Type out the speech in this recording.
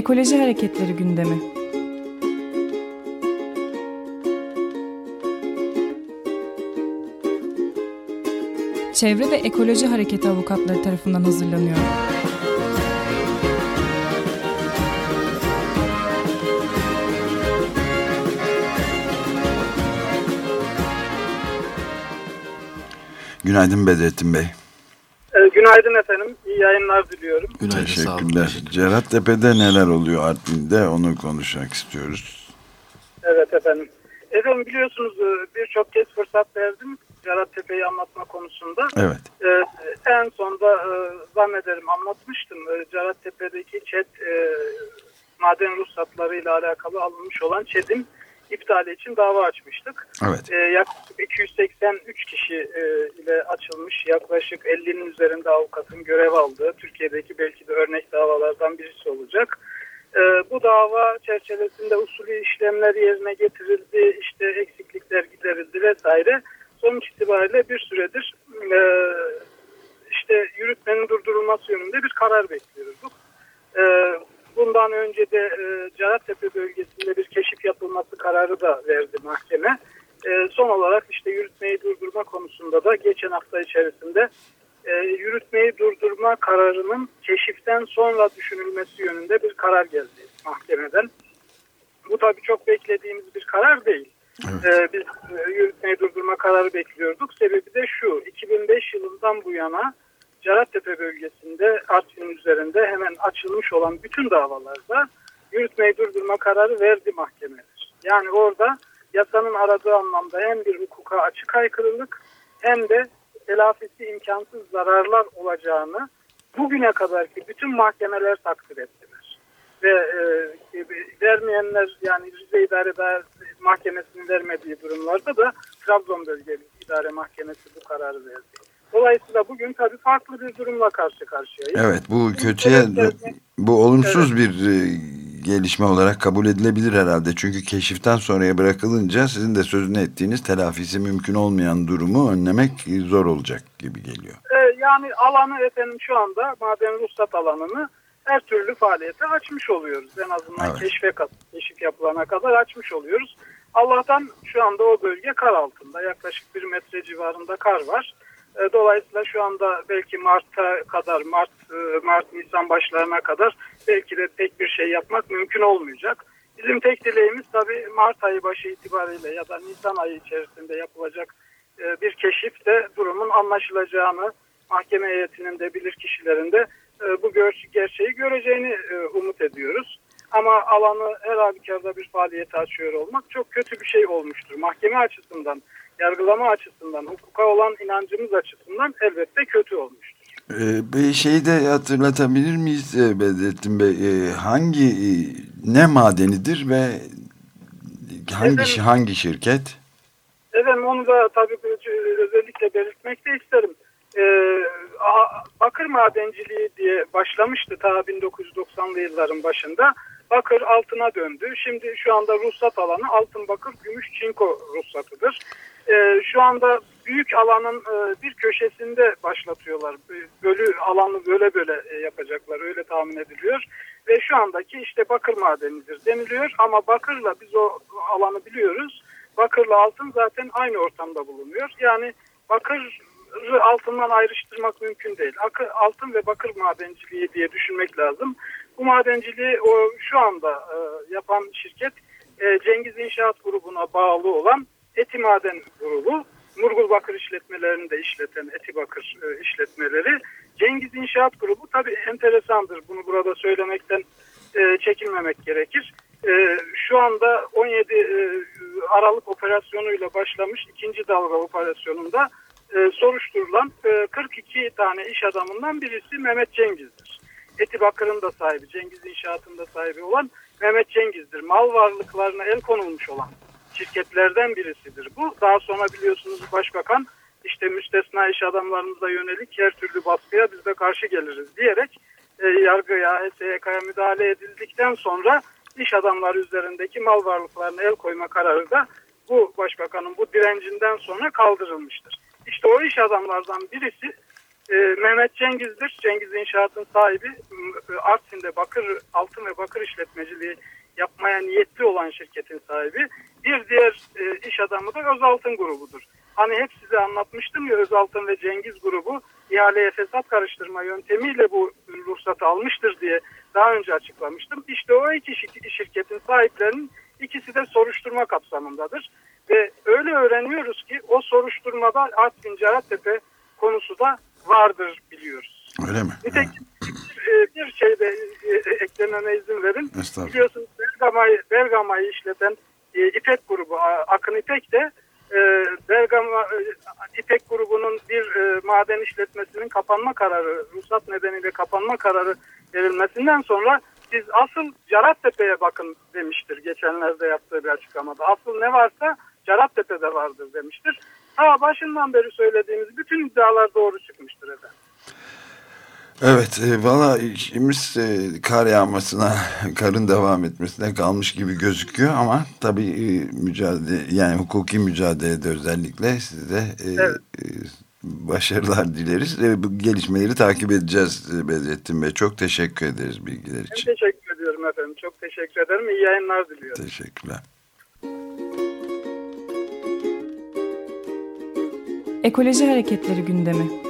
Ekoloji Hareketleri gündemi. Çevre ve Ekoloji Hareketi avukatları tarafından hazırlanıyor. Günaydın Bedrettin Bey. Günaydın efendim. İyi yayınlar diliyorum. Günaydın, Teşekkürler. Cerattepe'de neler oluyor Artvin'de onu konuşmak istiyoruz. Evet efendim. Efendim biliyorsunuz e, birçok kez fırsat verdim Cerattepe'yi anlatma konusunda. Evet. Ee, en sonda e, zannederim anlatmıştım. E, Cerattepe'deki ÇED e, maden ruhsatları ile alakalı alınmış olan ÇED'in iptali için dava açmıştık. Evet. E, yaklaşık 283 kişi e, ile açılmış yaklaşık 50'nin üzerinde avukatın görev aldığı Türkiye'deki belki de örnek davalardan birisi olacak. E, bu dava çerçevesinde usulü işlemler yerine getirildi, işte eksiklikler giderildi vesaire. Sonuç itibariyle bir süredir e, işte yürütmenin durdurulması yönünde bir karar bekliyorduk. E, Bundan önce de e, Carattepe bölgesinde bir keşif yapılması kararı da verdi mahkeme. E, son olarak işte yürütmeyi durdurma konusunda da geçen hafta içerisinde e, yürütmeyi durdurma kararının keşiften sonra düşünülmesi yönünde bir karar geldi mahkemeden. Bu tabii çok beklediğimiz bir karar değil. Evet. E, biz e, yürütmeyi durdurma kararı bekliyorduk. Sebebi de şu, 2005 yılından bu yana Cerattepe bölgesinde Artvin üzerinde hemen açılmış olan bütün davalarda yürütmeyi durdurma kararı verdi mahkemeler. Yani orada yasanın aradığı anlamda hem bir hukuka açık aykırılık hem de telafisi imkansız zararlar olacağını bugüne kadarki bütün mahkemeler takdir ettiler. Ve e, vermeyenler yani Rize İdare Mahkemesi'nin vermediği durumlarda da Trabzon Bölge İdare Mahkemesi bu kararı verdi. Dolayısıyla bugün tabii farklı bir durumla karşı karşıyayız. Evet bu kötüye bu olumsuz evet. bir e, gelişme olarak kabul edilebilir herhalde. Çünkü keşiften sonraya bırakılınca sizin de sözünü ettiğiniz telafisi mümkün olmayan durumu önlemek zor olacak gibi geliyor. Ee, yani alanı efendim şu anda maden ruhsat alanını her türlü faaliyete açmış oluyoruz. En azından evet. keşfe, keşif yapılana kadar açmış oluyoruz. Allah'tan şu anda o bölge kar altında. Yaklaşık bir metre civarında kar var. E, dolayısıyla şu anda belki Mart'a kadar, Mart, e, Mart Nisan başlarına kadar belki de pek bir şey yapmak mümkün olmayacak. Bizim tek dileğimiz tabii Mart ayı başı itibariyle ya da Nisan ayı içerisinde yapılacak e, bir keşifte durumun anlaşılacağını, mahkeme heyetinin de bilir kişilerin de bu gerçeği göreceğini umut ediyoruz. Ama alanı her halükarda bir faaliyete açıyor olmak çok kötü bir şey olmuştur. Mahkeme açısından yargılama açısından, hukuka olan inancımız açısından elbette kötü olmuştur. Ee, bir şeyi de hatırlatabilir miyiz e, Bedrettin Bey? Ee, hangi, e, ne madenidir ve hangi, efendim, hangi şirket? Efendim onu da tabii özellikle belirtmek de isterim. Ee, bakır madenciliği diye başlamıştı ta 1990'lı yılların başında. Bakır altına döndü. Şimdi şu anda ruhsat alanı altın, bakır, gümüş, çinko ruhsatıdır e, şu anda büyük alanın e, bir köşesinde başlatıyorlar. Bölü alanı böyle böyle e, yapacaklar öyle tahmin ediliyor. Ve şu andaki işte bakır madenidir deniliyor ama bakırla biz o alanı biliyoruz. Bakırla altın zaten aynı ortamda bulunuyor. Yani bakır altından ayrıştırmak mümkün değil. Altın ve bakır madenciliği diye düşünmek lazım. Bu madenciliği o şu anda e, yapan şirket e, Cengiz İnşaat grubuna bağlı olan Eti Maden Grubu, Murgul Bakır işletmelerini de işleten Eti Bakır e, işletmeleri, Cengiz İnşaat Grubu tabii enteresandır. Bunu burada söylemekten e, çekinmemek gerekir. E, şu anda 17 e, Aralık operasyonuyla başlamış ikinci dalga operasyonunda e, soruşturulan e, 42 tane iş adamından birisi Mehmet Cengiz'dir. Eti Bakır'ın da sahibi, Cengiz İnşaat'ın da sahibi olan Mehmet Cengiz'dir. Mal varlıklarına el konulmuş olan şirketlerden birisidir bu. Daha sonra biliyorsunuz başbakan işte müstesna iş adamlarımıza yönelik her türlü baskıya biz de karşı geliriz diyerek e, yargıya, HSYK'ya müdahale edildikten sonra iş adamları üzerindeki mal varlıklarına el koyma kararı da bu başbakanın bu direncinden sonra kaldırılmıştır. İşte o iş adamlardan birisi e, Mehmet Cengiz'dir. Cengiz İnşaat'ın sahibi e, Artvin'de bakır, altın ve bakır işletmeciliği yapmaya niyetli olan şirketin sahibi. Bir diğer e, iş adamı da Özaltın grubudur. Hani hep size anlatmıştım ya Özaltın ve Cengiz grubu ihaleye fesat karıştırma yöntemiyle bu ruhsatı almıştır diye daha önce açıklamıştım. İşte o iki şirketin sahiplerinin ikisi de soruşturma kapsamındadır. Ve öyle öğreniyoruz ki o soruşturmada Artvin Cerattepe konusu da vardır biliyoruz. Öyle mi? Nitekim e, bir şey de e, eklememe izin verin. Biliyorsunuz Bergama'yı Bergama işleten e, İpek grubu Akın İpek de Bergama İpek grubunun bir maden işletmesinin kapanma kararı, ruhsat nedeniyle kapanma kararı verilmesinden sonra siz asıl Carattepe'ye bakın demiştir geçenlerde yaptığı bir açıklamada. Asıl ne varsa Carattepe'de vardır demiştir. Ta başından beri söylediğimiz bütün iddialar doğru çıkmıştır efendim. Evet e, valla işimiz e, kar yağmasına, karın devam etmesine kalmış gibi gözüküyor ama tabii e, mücadele yani hukuki mücadelede özellikle size e, evet. e, başarılar dileriz. E, bu gelişmeleri takip edeceğiz e, Bedrettin Bey. Çok teşekkür ederiz bilgiler için. Ben teşekkür ediyorum efendim. Çok teşekkür ederim. İyi yayınlar diliyorum. Teşekkürler. Ekoloji Hareketleri gündemi.